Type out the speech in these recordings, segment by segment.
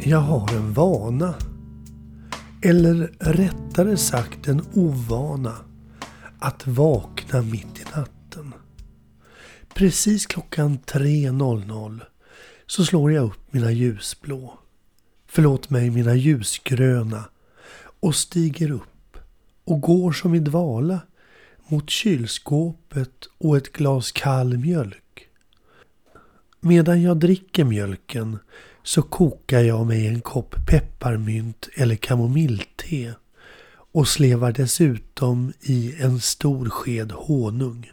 Jag har en vana. Eller rättare sagt en ovana. Att vakna mitt i natten. Precis klockan 3.00 så slår jag upp mina ljusblå. Förlåt mig, mina ljusgröna. Och stiger upp och går som i dvala mot kylskåpet och ett glas kall mjölk. Medan jag dricker mjölken så kokar jag mig en kopp pepparmynt eller kamomillte och slevar dessutom i en stor sked honung.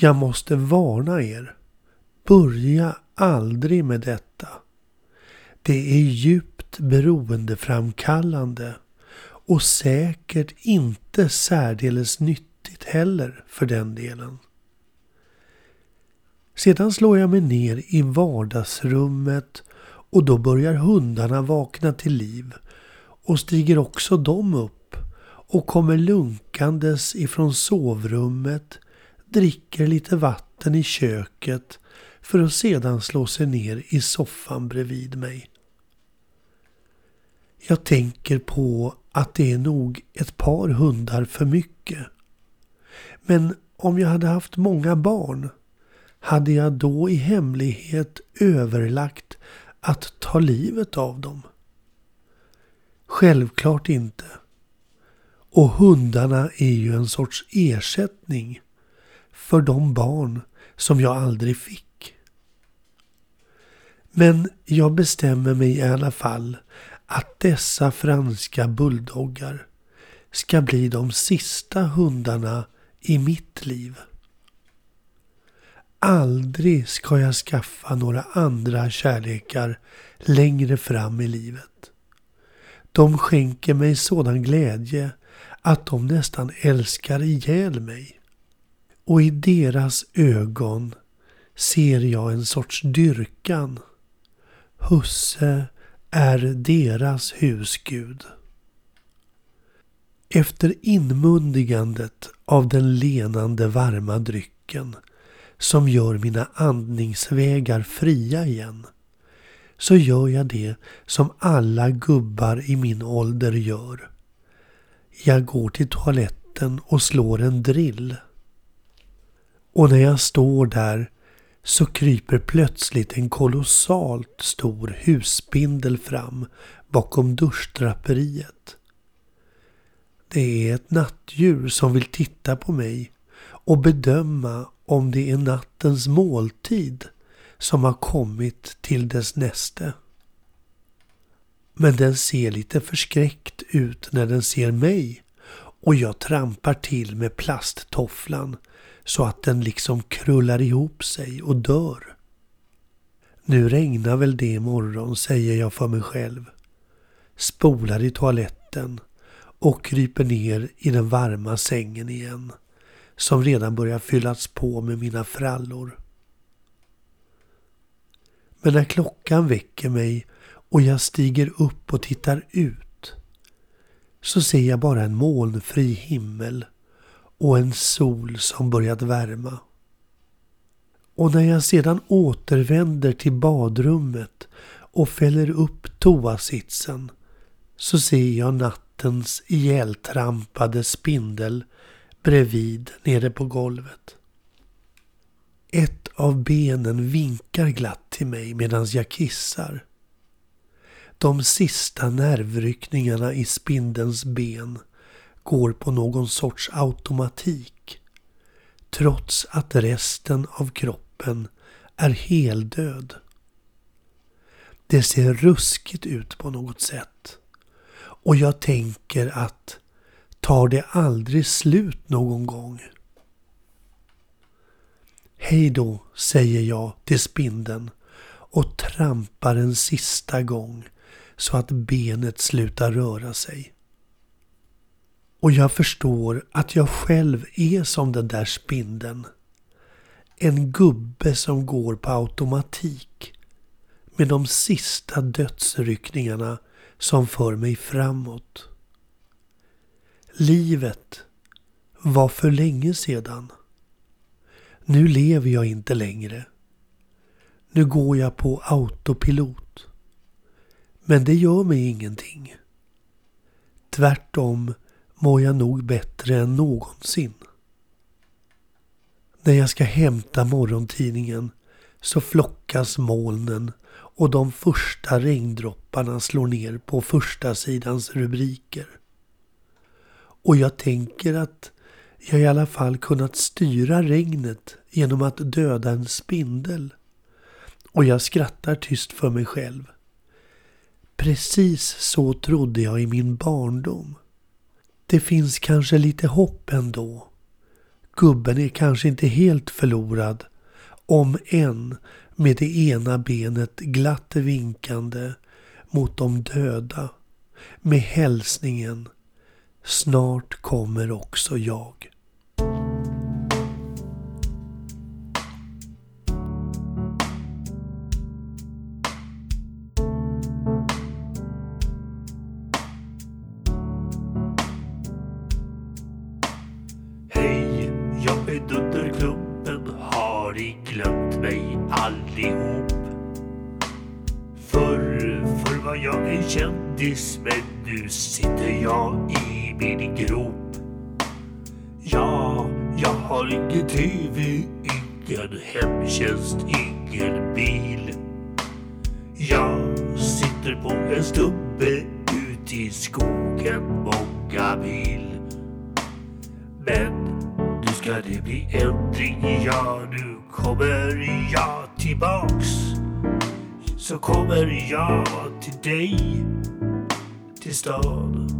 Jag måste varna er. Börja aldrig med detta. Det är djupt beroendeframkallande och säkert inte särdeles nyttigt heller för den delen. Sedan slår jag mig ner i vardagsrummet och då börjar hundarna vakna till liv och stiger också de upp och kommer lunkandes ifrån sovrummet, dricker lite vatten i köket för att sedan slå sig ner i soffan bredvid mig. Jag tänker på att det är nog ett par hundar för mycket. Men om jag hade haft många barn hade jag då i hemlighet överlagt att ta livet av dem? Självklart inte. Och hundarna är ju en sorts ersättning för de barn som jag aldrig fick. Men jag bestämmer mig i alla fall att dessa franska bulldoggar ska bli de sista hundarna i mitt liv. Aldrig ska jag skaffa några andra kärlekar längre fram i livet. De skänker mig sådan glädje att de nästan älskar ihjäl mig. Och i deras ögon ser jag en sorts dyrkan. Husse är deras husgud. Efter inmundigandet av den lenande varma drycken som gör mina andningsvägar fria igen så gör jag det som alla gubbar i min ålder gör. Jag går till toaletten och slår en drill. Och när jag står där så kryper plötsligt en kolossalt stor husspindel fram bakom duschdraperiet. Det är ett nattdjur som vill titta på mig och bedöma om det är nattens måltid som har kommit till dess näste. Men den ser lite förskräckt ut när den ser mig och jag trampar till med plasttofflan så att den liksom krullar ihop sig och dör. Nu regnar väl det imorgon, säger jag för mig själv. Spolar i toaletten och kryper ner i den varma sängen igen som redan börjar fyllas på med mina frallor. Men när klockan väcker mig och jag stiger upp och tittar ut så ser jag bara en molnfri himmel och en sol som börjat värma. Och när jag sedan återvänder till badrummet och fäller upp toasitsen så ser jag nattens ihjältrampade spindel bredvid nere på golvet. Ett av benen vinkar glatt till mig medan jag kissar. De sista nervryckningarna i spindelns ben går på någon sorts automatik. Trots att resten av kroppen är heldöd. Det ser ruskigt ut på något sätt. Och jag tänker att tar det aldrig slut någon gång? Hej då, säger jag till spindeln och trampar en sista gång så att benet slutar röra sig. Och jag förstår att jag själv är som den där spindeln. En gubbe som går på automatik med de sista dödsryckningarna som för mig framåt. Livet var för länge sedan. Nu lever jag inte längre. Nu går jag på autopilot. Men det gör mig ingenting. Tvärtom mår jag nog bättre än någonsin. När jag ska hämta morgontidningen så flockas molnen och de första regndropparna slår ner på första sidans rubriker. Och jag tänker att jag i alla fall kunnat styra regnet genom att döda en spindel. Och jag skrattar tyst för mig själv. Precis så trodde jag i min barndom. Det finns kanske lite hopp ändå. Gubben är kanske inte helt förlorad. Om än med det ena benet glatt vinkande mot de döda. Med hälsningen Snart kommer också jag. Hej, jag är Dunderklumpen, har ni glömt mig allihop? Förr, var jag en kändis men nu sitter jag i min grop. Ja, jag har ingen TV, ingen hemtjänst, ingen bil. Jag sitter på en stubbe ute i skogen många mil. Men nu ska det bli ändring, ja nu kommer jag tillbaks. Så kommer jag till dig, till stan.